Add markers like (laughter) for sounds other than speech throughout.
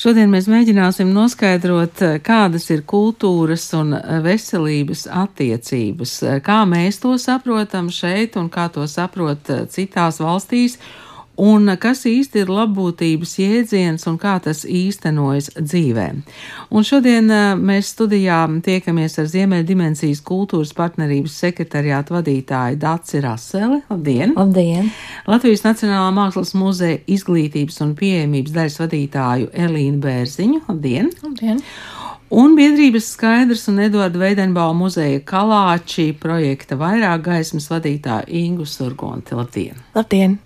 Šodien mēs mēģināsim noskaidrot, kādas ir kultūras un veselības attiecības, kā mēs to saprotam šeit un kā to saprot citās valstīs un kas īsti ir labbūtības jēdziens un kā tas īstenojas dzīvē. Un šodien eh, mēs studijā tiekamies ar Ziemeļdimensijas kultūras partnerības sekretariātu vadītāju Daci Raseli. Labdien! Labdien! Latvijas Nacionālā mākslas muzeja izglītības un pieejamības daļas vadītāju Elīnu Bērziņu. Labdien! Labdien! Un biedrības skaidrs un Eduarda Veidenbau muzeja Kalāči projekta vairāk gaismas vadītāja Ingu Surgonti. Labdien! Labdien!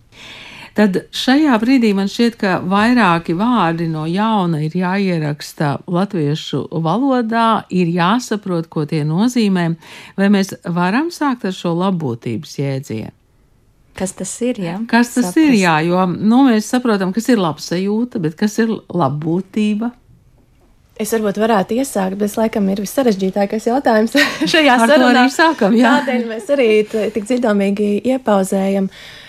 Tad šajā brīdī man šķiet, ka vairāki vārdi no jauna ir jāieraksta latviešu valodā, ir jāsaprot, ko tie nozīmē, vai mēs varam sākt ar šo labbūtības jēdzienu. Kas tas ir? Jā? Kas tas Saprast. ir? Jā, jo nu, mēs saprotam, kas ir labsajūta, bet kas ir labbūtība? Es varbūt varētu iesākt, bet tas laikam ir vissarežģītākais jautājums (laughs) šajā sarunā. Sākam, jā. Tādēļ mēs arī tik dziļdomīgi iepauzējam. Uh,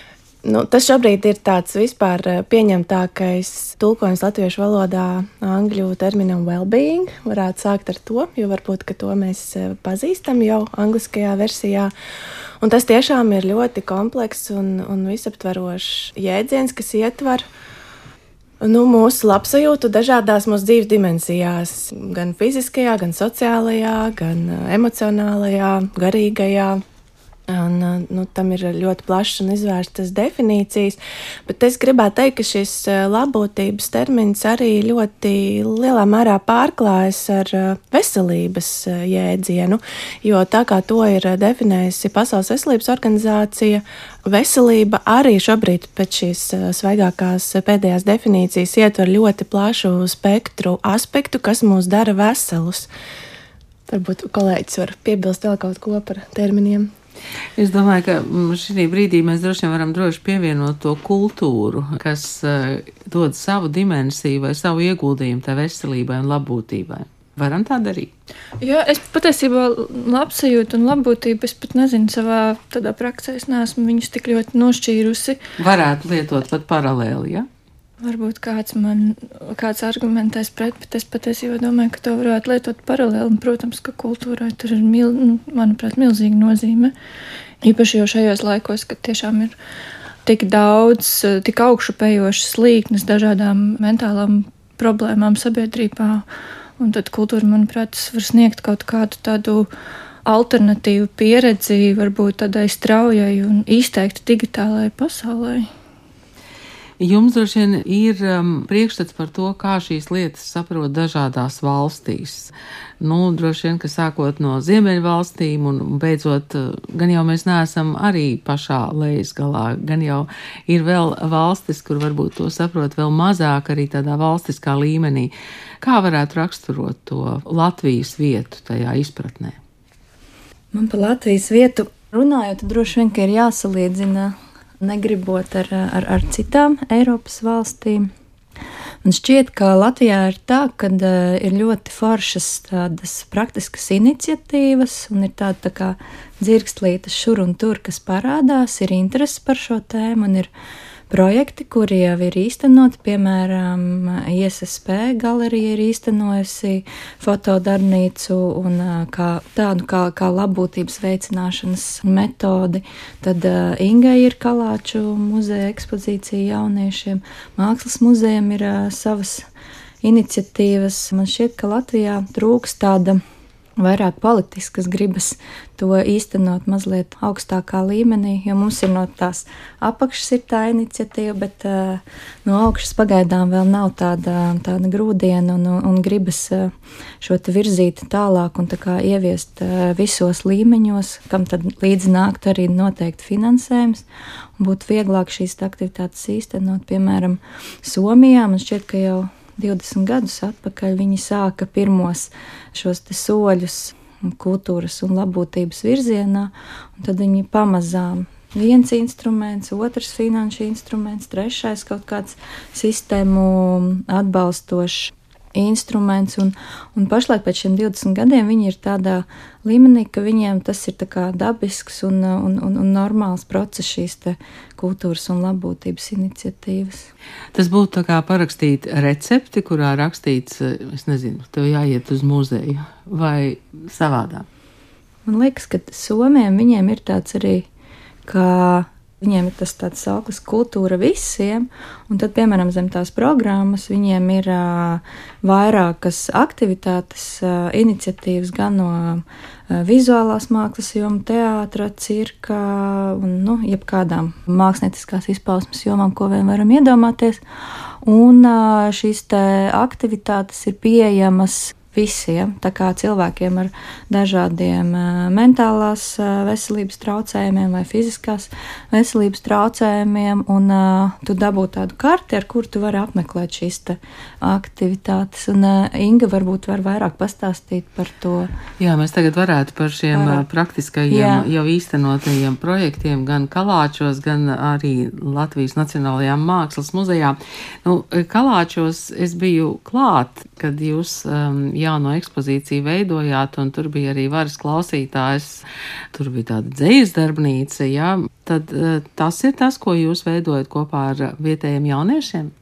Nu, tas šobrīd ir tāds vispār eh, pieņemtākais tulkojums latviešu valodā angļu terminam well-being. Varētu sākt ar to, jo varbūt to mēs eh, pazīstam jau angliskajā versijā. Un tas tiešām ir ļoti komplekss un, un visaptverošs jēdziens, kas ietver nu, mūsu labsajūtu dažādās mūsu dzīves dimensijās, gan fiziskajā, gan sociālajā, gan eh, emocionālajā, garīgajā Un, uh, nu, tam ir ļoti plašas un izvērstas definīcijas, bet es gribētu teikt, ka šis uh, labotības termins arī ļoti lielā mērā pārklājas ar uh, veselības jēdzienu, jo tā kā to ir definējusi Pasaules veselības organizācija, veselība arī šobrīd pēc šīs svaigākās pēdējās definīcijas ietver ļoti plašu spektru aspektu, kas mūs dara veselus. Varbūt kolēģis var piebilst vēl kaut ko par terminiem. Es domāju, ka mm, šī brīdī mēs droši vien varam droši pievienot to kultūru, kas uh, dod savu dimensiju vai savu ieguldījumu tā veselībai un labbūtībai. Varam tā darīt. Jā, es patiesībā labsajūtu un labbūtību es pat nezinu savā tādā praksē. Es neesmu viņus tik ļoti nošķīrusi. Varētu lietot pat paralēli, ja? Varbūt kāds man kāds argumentēs pret, bet es patiesībā domāju, ka to varētu lietot paralēli. Un, protams, ka kultūrai tur ir, mil, nu, manuprāt, milzīga nozīme. Īpaši jau šajos laikos, kad tiešām ir tik daudz, tik augšupejošas līknes dažādām mentālām problēmām sabiedrībā. Un tad kultūra, manuprāt, var sniegt kaut kādu tādu alternatīvu pieredzi, varbūt tādai straujai un izteikti digitālajai pasaulē. Jums droši vien ir um, priekšstats par to, kā šīs lietas saprot dažādās valstīs. Nu, droši vien, ka sākot no Ziemeļvalstīm un beidzot, uh, gan jau mēs neesam arī pašā lejas galā, gan jau ir vēl valstis, kur varbūt to saprot vēl mazāk arī tādā valstiskā līmenī. Kā varētu raksturot to Latvijas vietu tajā izpratnē? Man par Latvijas vietu runājot, droši vien, ir jāsalīdzina negribot ar, ar, ar citām Eiropas valstīm. Man šķiet, ka Latvijā ir tā, ka uh, ir ļoti foršas tādas praktiskas iniciatīvas, un ir tāda tā kā dzirkstlītes šur un tur, kas parādās, ir interesi par šo tēmu, un ir projekti, kuri jau ir īstenoti, piemēram, ISSP galerija ir īstenojusi fotodarbnīcu un kā, tādu kā, kā labbūtības veicināšanas metodi. Tad uh, Ingai ir Kalāču muzeja ekspozīcija jauniešiem, Mākslas muzejam ir uh, savas iniciatīvas. Man šķiet, ka Latvijā trūks tāda vairāk politiskas gribas to īstenot mazliet augstākā līmenī, jo mums ir no tās apakšas ir tā iniciatīva, bet uh, no augšas pagaidām vēl nav tāda, tāda grūdiena un, un gribas uh, šo te virzīt tālāk un tā kā ieviest uh, visos līmeņos, kam tad līdzi nākt arī noteikti finansējums un būtu vieglāk šīs aktivitātes īstenot, piemēram, Somijā. Man šķiet, ka jau 20 gadus atpakaļ viņi sāka pirmos šos soļus kultūras un labbūtības virzienā, un tad viņi pamazām viens instruments, otrs finanšu instruments, trešais kaut kāds sistēmu atbalstošs instruments. Un, un pašlaik pēc šiem 20 gadiem viņi ir tādā līmenī, ka viņiem tas ir dabisks un, un, un, un normāls process šīs kultūras un labbūtības iniciatīvas. Tas būtu kā parakstīt recepti, kurā rakstīts, es nezinu, tev jāiet uz muzeju vai savādāk. Man liekas, ka Somijam viņiem ir tāds arī, ka Viņiem ir tas tāds sauklis kultūra visiem, un tad, piemēram, zem tās programmas viņiem ir uh, vairākas aktivitātes, uh, iniciatīvas gan no uh, vizuālās mākslas joma, teātra, cirka un, nu, jebkādām mākslinieckās izpausmes jomām, ko vien varam iedomāties. Un uh, šīs aktivitātes ir pieejamas visiem, tā kā cilvēkiem ar dažādiem mentālās veselības traucējumiem vai fiziskās veselības traucējumiem, un tu dabū tādu karti, ar kuru tu vari apmeklēt šīs aktivitātes. Un Inga varbūt var vairāk pastāstīt par to. Jā, mēs tagad varētu par šiem vairāk. praktiskajiem Jā. jau īstenotajiem projektiem gan Kalāčos, gan arī Latvijas Nacionālajā mākslas muzejā. Nu, Kalāčos es biju klāt, kad jūs um, jauno ekspozīciju veidojāt, un tur bija arī varas klausītājs, tur bija tāda dzējas darbnīca, jā, tad eh, tas ir tas, ko jūs veidojat kopā ar vietējiem jauniešiem?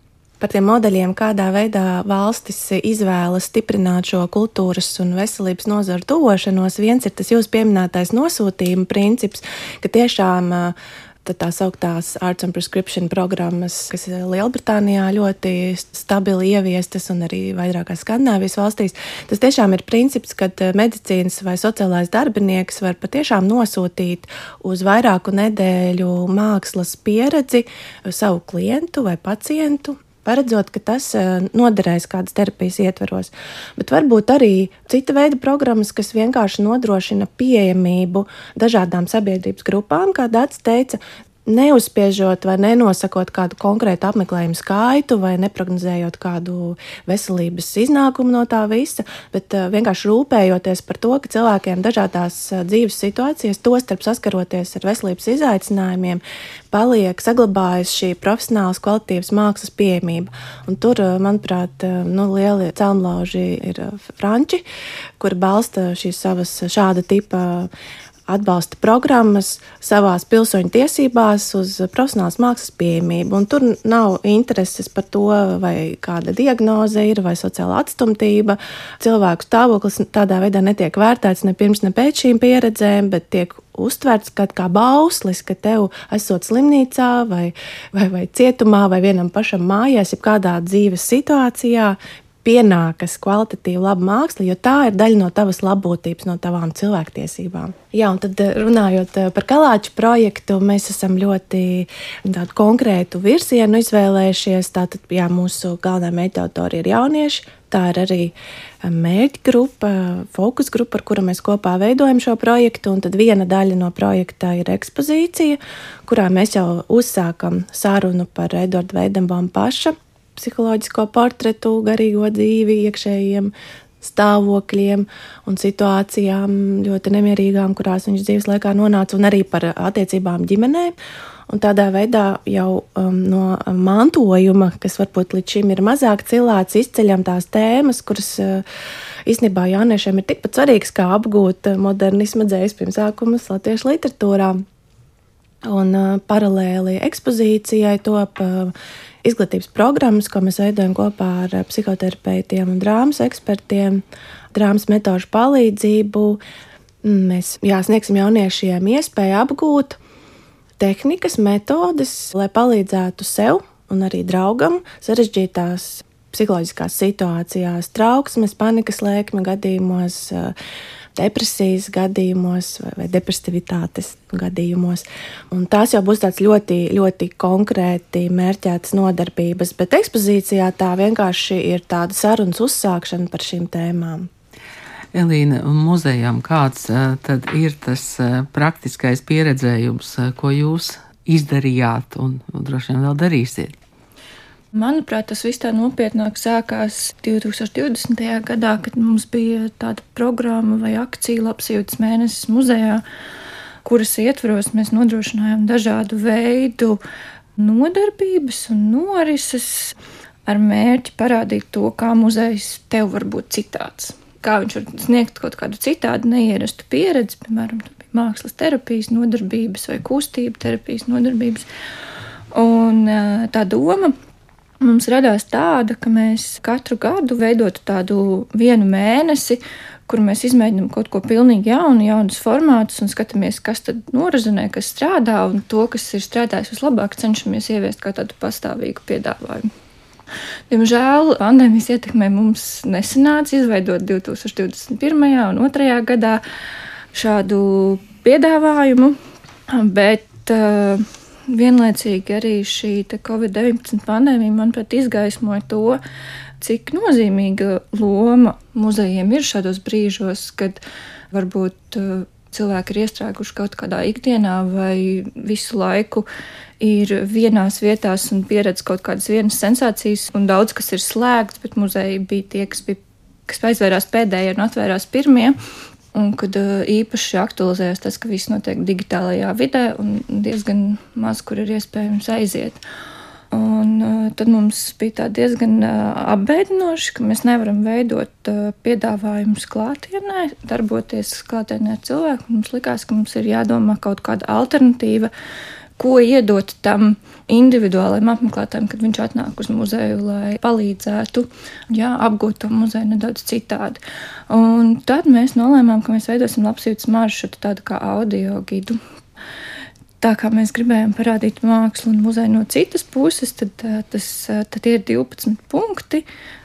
Par tiem modeļiem, kādā veidā valstis izvēlas stiprināt šo kultūras un veselības nozaru tuvošanos, viens ir tas jūsu pieminētais nosūtījuma princips, ka tiešām uh, Tad tā sauktās Arts and Prescription programmas, kas ir Lielbritānijā ļoti stabili ieviestas un arī vairākās Skandināvijas valstīs. Tas tiešām ir princips, ka eh, medicīnas vai sociālais darbinieks var patiešām nosūtīt uz vairāku nedēļu mākslas pieredzi savu klientu vai pacientu paredzot, ka tas eh, noderēs kādas terapijas ietveros. Bet varbūt arī cita veida programmas, kas vienkārši nodrošina pieejamību dažādām sabiedrības grupām, kā Dārts teica, neuzspiežot vai nenosakot kādu konkrētu apmeklējumu skaitu vai neprognozējot kādu veselības iznākumu no tā visa, bet uh, vienkārši rūpējoties par to, ka cilvēkiem dažādās uh, dzīves situācijās, tostarp saskaroties ar veselības izaicinājumiem, paliek saglabājas šī profesionālas kvalitātes mākslas pieejamība. Un tur, uh, manuprāt, nu, lieli celmlauži ir franči, kur balsta šīs savas šāda tipa atbalsta programmas savās pilsoņu tiesībās uz profesionālas mākslas pieejamību. Un tur nav intereses par to, vai kāda diagnoze ir, vai sociāla atstumtība. Cilvēku stāvoklis tādā veidā netiek vērtēts ne pirms, ne pēc šīm pieredzēm, bet tiek uztverts kā, kā bauslis, ka tev esot slimnīcā vai, vai, vai cietumā vai vienam pašam mājās, jebkādā dzīves situācijā, pienākas kvalitatīva laba māksla, jo tā ir daļa no tavas labbūtības, no tavām cilvēktiesībām. Jā, un tad eh, runājot eh, par kalāču projektu, mēs esam ļoti konkrētu virzienu izvēlējušies. Tātad, jā, mūsu galvenā mērķautori ir jaunieši. Tā ir arī eh, mērķa grupa, fokus grupa, ar kuru mēs kopā veidojam šo projektu. Un tad viena daļa no projekta ir ekspozīcija, kurā mēs jau uzsākam sarunu par Edvardu Veidembaum pašu psiholoģisko portretu, garīgo dzīvi, iekšējiem stāvokļiem un situācijām ļoti nemierīgām, kurās viņš dzīves laikā nonāca, un arī par attiecībām ģimenē. Un tādā veidā jau um, no mantojuma, kas varbūt līdz šim ir mazāk cilāts, izceļam tās tēmas, kuras uh, īstenībā jauniešiem ir tikpat svarīgas kā apgūt modernisma dzējas pirmsākumus latviešu literatūrā. Un uh, paralēli ekspozīcijai top uh, izglītības programmas, ko mēs veidojam kopā ar uh, psihoterapeitiem un drāmas ekspertiem, drāmas metožu palīdzību. Mēs jā, sniegsim jauniešiem iespēju apgūt tehnikas, metodes, lai palīdzētu sev un arī draugam sarežģītās psiholoģiskās situācijās, trauksmes, panikas lēkmes gadījumos. Uh, depresijas gadījumos vai, vai depresivitātes gadījumos. Un tās jau būs tāds ļoti, ļoti konkrēti mērķētas nodarbības, bet ekspozīcijā tā vienkārši ir tāda sarunas uzsākšana par šīm tēmām. Elīna, muzejām kāds tad ir tas praktiskais pieredzējums, ko jūs izdarījāt un, droši vien vēl darīsiet? Manuprāt, tas viss tā nopietnāk sākās 2020. gadā, kad mums bija tāda programma vai akcija Labsajūtas mēnesis muzejā, kuras ietvaros mēs nodrošinājām dažādu veidu nodarbības un norises ar mērķi parādīt to, kā muzejs tev var būt citāds. Kā viņš var sniegt kaut kādu citādu, neierastu pieredzi, piemēram, mākslas terapijas nodarbības vai kustību terapijas nodarbības. Un tā doma mums radās tāda, ka mēs katru gadu veidotu tādu vienu mēnesi, kur mēs izmēģinām kaut ko pilnīgi jaunu, jaunus formātus un skatāmies, kas tad norazonē, kas strādā, un to, kas ir strādājis vislabāk, cenšamies ieviest kā tādu pastāvīgu piedāvājumu. Diemžēl pandēmijas ietekmē mums nesanāca izveidot 2021. un 2022. gadā šādu piedāvājumu, bet uh, vienlaicīgi arī šī Covid-19 pandēmija, manuprāt, izgaismoja to, cik nozīmīga loma muzejiem ir šādos brīžos, kad varbūt uh, cilvēki ir iestrēguši kaut kādā ikdienā vai visu laiku ir vienās vietās un pieredz kaut kādas vienas sensācijas, un daudz kas ir slēgts, bet muzeji bija tie, kas, bija, kas aizvērās pēdējie un atvērās pirmie. Un kad īpaši aktualizējas tas, ka viss notiek digitālajā vidē un diezgan maz, kur ir iespējams aiziet. Un, tad mums bija diezgan apbēdinoši, ka mēs nevaram veidot piedāvājumus klātienē, darboties klātienē cilvēku. Mums likās, ka mums ir jādomā kaut kāda alternatīva, ko iedot tam individuālajam apmeklētājam, kad viņš atnāk uz muzeju, lai palīdzētu jā, apgūt to muzeju nedaudz citādi. Un tad mēs nolēmām, ka mēs veidosim labsajūtas maršrutu, tādu kā audio gidu. Tā kā mēs gribējām parādīt mākslu un muzeju no citas puses, tad, tas, tad ir 12 punkti.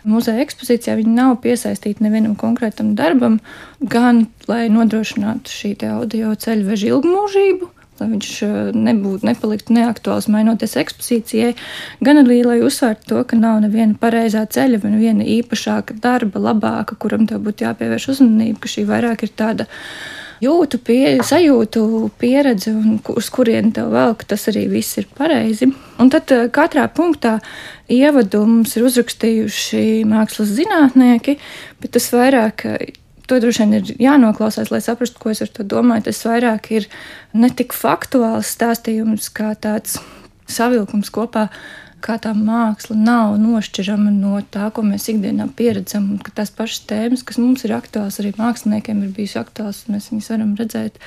Muzeja ekspozīcijā viņi nav piesaistīti nevienam konkrētam darbam, gan lai nodrošinātu šī audio ceļu veža ilgmūžību, lai viņš eh, nebūtu, nepaliktu neaktuāls mainoties ekspozīcijai, gan arī, lai uzsvērtu to, ka nav neviena pareizā ceļa, vai neviena īpašāka darba, labāka, kuram tev būtu jāpievērš uzmanība, ka šī vairāk ir tāda jūtu, pie, sajūtu pieredze, un uz kurieni tev vēl, ka tas arī viss ir pareizi. Un tad eh, katrā punktā ievadu mums ir uzrakstījuši mākslas zinātnieki, bet tas vairāk to droši vien ir jānoklausās, lai saprastu, ko es ar to domāju. Tas vairāk ir ne tik faktuāls stāstījums, kā tāds savilkums kopā, kā tā māksla nav nošķirama no tā, ko mēs ikdienā pieredzam, un ka tās pašas tēmas, kas mums ir aktuāls, arī māksliniekiem ir bijusi aktuāls, un mēs viņus varam redzēt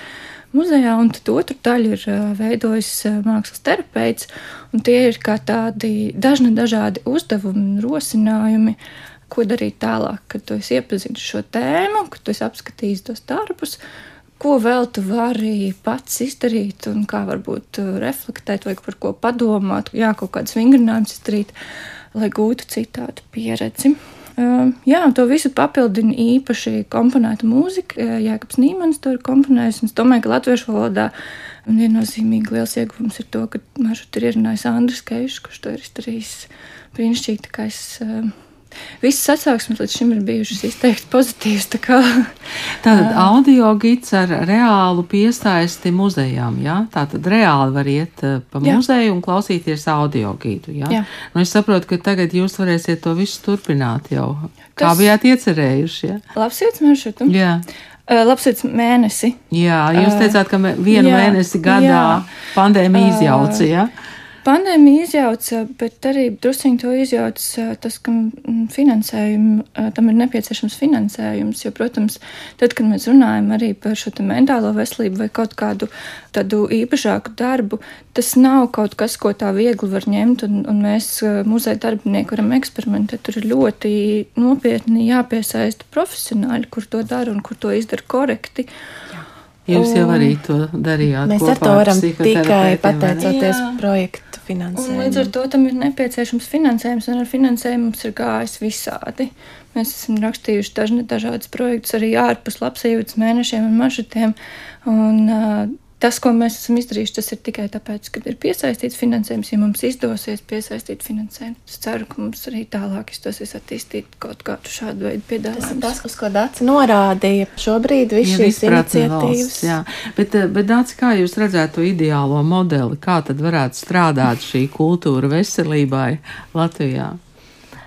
muzejā, un tad otru daļu ir veidojis mākslas terapeits, un tie ir kā tādi dažni dažādi uzdevumi un rosinājumi, ko darīt tālāk, kad tu esi iepazinis šo tēmu, kad tu esi apskatījis tos darbus, ko vēl tu vari pats izdarīt un kā varbūt reflektēt vai par ko padomāt, jā, kaut kāds vingrinājums izdarīt, lai gūtu citādu pieredzi. Uh, jā, to visu papildina īpaši komponēta mūzika. Uh, Jēkabs Nīmans to ir komponējis. Es domāju, ka latviešu valodā viennozīmīgi liels ieguvums ir to, ka maršrutu ir ierunājis Andris Keišs, kurš to ir izdarījis brīnišķīgi. Tā kā es Visas atsauksmes līdz šim ir bijušas izteikti pozitīvas. Tā kā, Tātad uh, audio gids ar reālu piesaisti muzejām. Ja? Tātad reāli var iet pa jā. muzeju un klausīties audio gidu. Ja? Jā. Nu, es saprotu, ka tagad jūs varēsiet to visu turpināt jau. Kā Tas... bijāt iecerējuši? Ja? Labs jūtas maršrutu. Jā. Uh, Labs mēnesi. Jā, jūs teicāt, ka vienu jā, mēnesi gadā jā. pandēmija izjauca. Ja? Pandēmija izjauca, bet arī druskuļi to izjauca tas, ka mm, finansējumu, tam ir nepieciešams finansējums. Jo, protams, tad, kad mēs runājam arī par šo mentālo veselību vai kaut kādu tādu īpašāku darbu, tas nav kaut kas, ko tā viegli var ņemt, un, un mēs muzeja darbinieki varam eksperimentēt. Tur ir ļoti nopietni jāpiesaista profesionāļi, kur to dara un kur to izdara korekti. Jā. Jūs jau arī to darījāt. Mēs ar to varam tikai pateicoties Jā. projektu finansējumu. Un līdz ar to tam ir nepieciešams finansējums, un ar finansējumu mums ir gājis visādi. Mēs esam rakstījuši dažne, dažādas projektus arī ārpus labsajūtas mēnešiem un maršrutiem. Un, uh, Tas, ko mēs esam izdarījuši, tas ir tikai tāpēc, ka ir piesaistīts finansējums. Ja mums izdosies piesaistīt finansējumu, es ceru, ka mums arī tālāk izdosies attīstīt kaut kādu šādu veidu piedāvājumu. Tas, tas, uz ko Dārts norādīja, šobrīd viss šīs iniciatīvas. Valsts, jā, bet, bet Dārts, kā jūs redzētu to ideālo modeli, kā tad varētu strādāt šī kultūra veselībai Latvijā?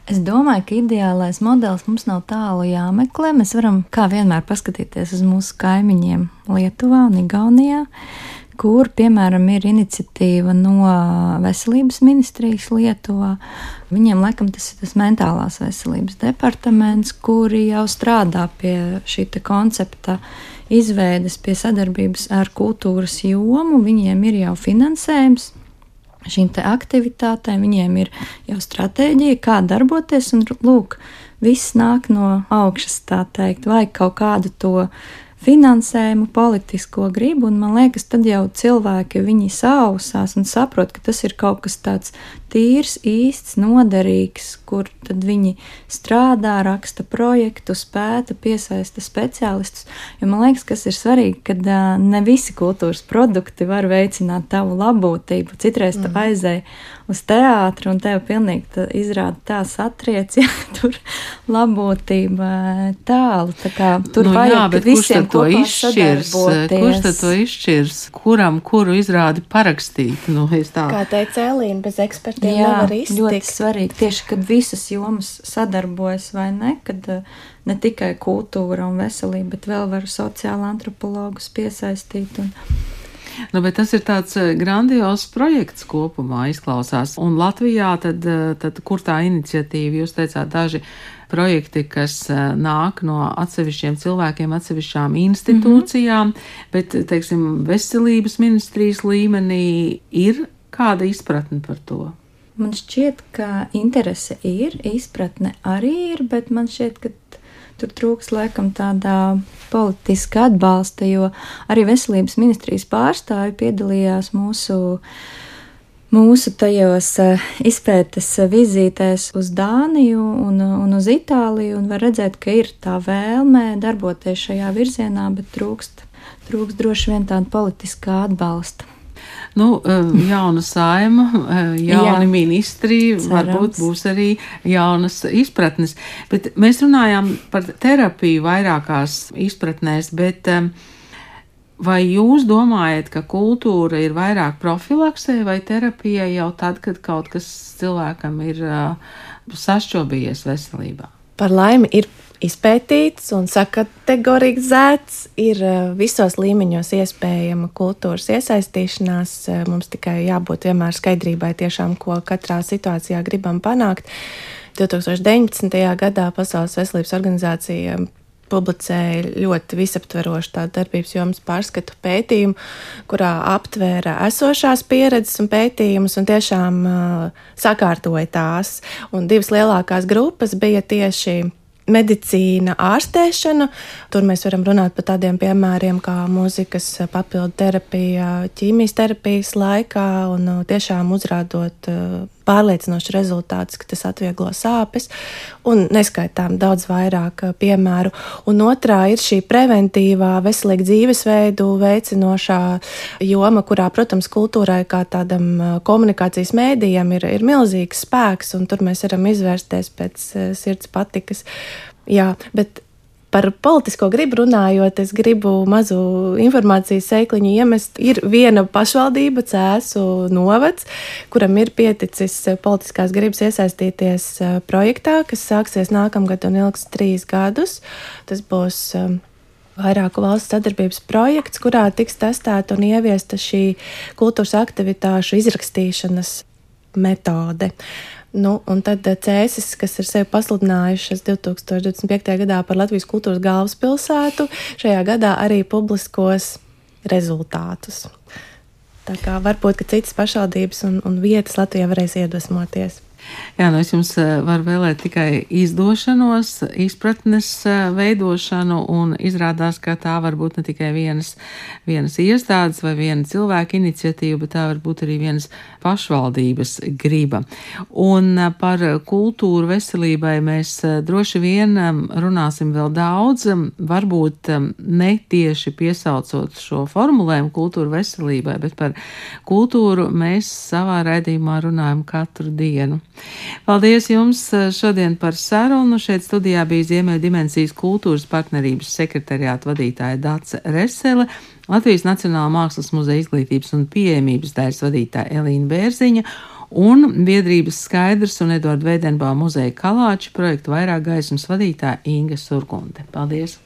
Es domāju, ka ideālais modelis mums nav tālu jāmeklē. Mēs varam, kā vienmēr, paskatīties uz mūsu kaimiņiem Lietuvā un Igaunijā, kur, piemēram, ir iniciatīva no Veselības ministrijas Lietuvā. Viņiem, laikam, tas ir tas mentālās veselības departaments, kuri jau strādā pie šī koncepta izveides, pie sadarbības ar kultūras jomu. Viņiem ir jau finansējums. Šīm aktivitātēm viņiem ir jau stratēģija, kā darboties, un lūk, viss nāk no augšas, tā teikt, vai kaut kādu to finansējumu, politisko gribu, un man liekas, tad jau cilvēki viņi sausās un saprot, ka tas ir kaut kas tāds tīrs, īsts, noderīgs, kur tad viņi strādā, raksta projektus, pēta, piesaista speciālistus. Jo man liekas, kas ir svarīgi, ka uh, ne visi kultūras produkti var veicināt tavu labklājību. Citreiz mm. tu aizēji uz teātru un tev pilnīgi izrāda tā satriec, (laughs) ja tur labklājība tālu. Tā kā tur nu, vajag jā, bet visiem to izšķirs? Kurš tad to izšķirs? Kuram kuru izrādi parakstīt? Nu, Kā teica Elīna, bez ekspertiem Jā, nevar iztikt. ļoti svarīgi tieši, kad visas jomas sadarbojas vai ne, kad uh, ne tikai kultūra un veselība, bet vēl var sociāla antropologus piesaistīt. Un, Nu, bet tas ir tāds eh, grandios projekts kopumā, izklausās. Un Latvijā, tad, eh, tad kur tā iniciatīva, jūs teicāt, daži projekti, kas nāk no atsevišķiem cilvēkiem, atsevišķām institūcijām, mm -hmm. bet, teiksim, veselības ministrijas līmenī ir kāda izpratne par to? Man šķiet, ka interese ir, izpratne arī ir, bet man šķiet, ka tur trūks laikam tādā politiska atbalsta, jo arī veselības ministrijas pārstāvi piedalījās mūsu. Mūsu tajos eh, izpētes vizītēs uz Dāniju un, un uz Itāliju, un var redzēt, ka ir tā vēlme darboties šajā virzienā, bet trūkst, trūkst droši vien tāda politiskā atbalsta. Nu, eh, jauna saima, eh, jauni Jā, ministri, cerams. varbūt būs arī jaunas izpratnes. Bet mēs runājām par terapiju vairākās izpratnēs, bet eh, vai jūs domājat, ka kultūra ir vairāk profilaksē vai terapija jau tad, kad kaut kas cilvēkam ir sašķobījies veselībā? Par laimi ir izpētīts un sakategorizēts. Ir eh, visos līmeņos iespējama kultūras iesaistīšanās. Eh, mums tikai jābūt vienmēr skaidrībai, tiešām, ko katrā situācijā gribam panākt. 2019. gadā Pasaules veselības organizācija publicēja ļoti visaptverošu tādu darbības jomas pārskatu pētījumu, kurā aptvēra esošās pieredzes un pētījumus un tiešām uh, sakārtoja tās. Un divas lielākās grupas bija tieši medicīna, ārstēšana. Tur mēs varam runāt par tādiem piemēriem kā mūzikas papildu terapija, ķīmijas terapijas laikā un uh, tiešām uzrādot uh, pārliecinošs rezultāts, ka tas atvieglo sāpes un neskaitām daudz vairāk piemēru. Un otrā ir šī preventīvā, veselīga dzīvesveidu veicinošā joma, kurā, protams, kultūrai kā tādam komunikācijas mēdījam ir, ir milzīgs spēks, un tur mēs varam izvērsties pēc sirds patikas. Jā, bet par politisko gribu runājot, es gribu mazu informācijas sēkliņu iemest. Ir viena pašvaldība, Cēsu novads, kuram ir pieticis politiskās gribas iesaistīties eh, projektā, kas sāksies nākamgad un ilgs trīs gadus. Tas būs eh, vairāku valstu sadarbības projekts, kurā tiks testēta un ieviesta šī kultūras aktivitāšu izrakstīšanas metode. Nu, un tad eh, Cēsis, kas ir sevi pasludinājušas 2025. gadā par Latvijas kultūras galvaspilsētu, šajā gadā arī publiskos rezultātus. Tā kā varbūt citas pašvaldības un, un vietas Latvijā varēs iedvesmoties. Jā, nu es jums eh, varu vēlēt tikai izdošanos, izpratnes eh, veidošanu, un izrādās, ka tā var būt ne tikai vienas, vienas iestādes vai viena cilvēka iniciatīva, bet tā var būt arī vienas pašvaldības griba. Un eh, par kultūru veselībai mēs droši vien runāsim vēl daudz, varbūt ne tieši piesaucot šo formulējumu kultūra veselībai, bet par kultūru mēs savā raidījumā runājam katru dienu. Paldies jums eh, šodien par sarunu. Šeit studijā bija Ziemeļa dimensijas kultūras partnerības sekretariāta vadītāja Dāca Resele, Latvijas Nacionālā mākslas muzeja izglītības un pieejamības daļas vadītāja Elīna Bērziņa un biedrības skaidrs un Edvarda Veidenbā muzeja Kalāča projektu vairāk gaismas vadītāja Inga Surgunde. Paldies!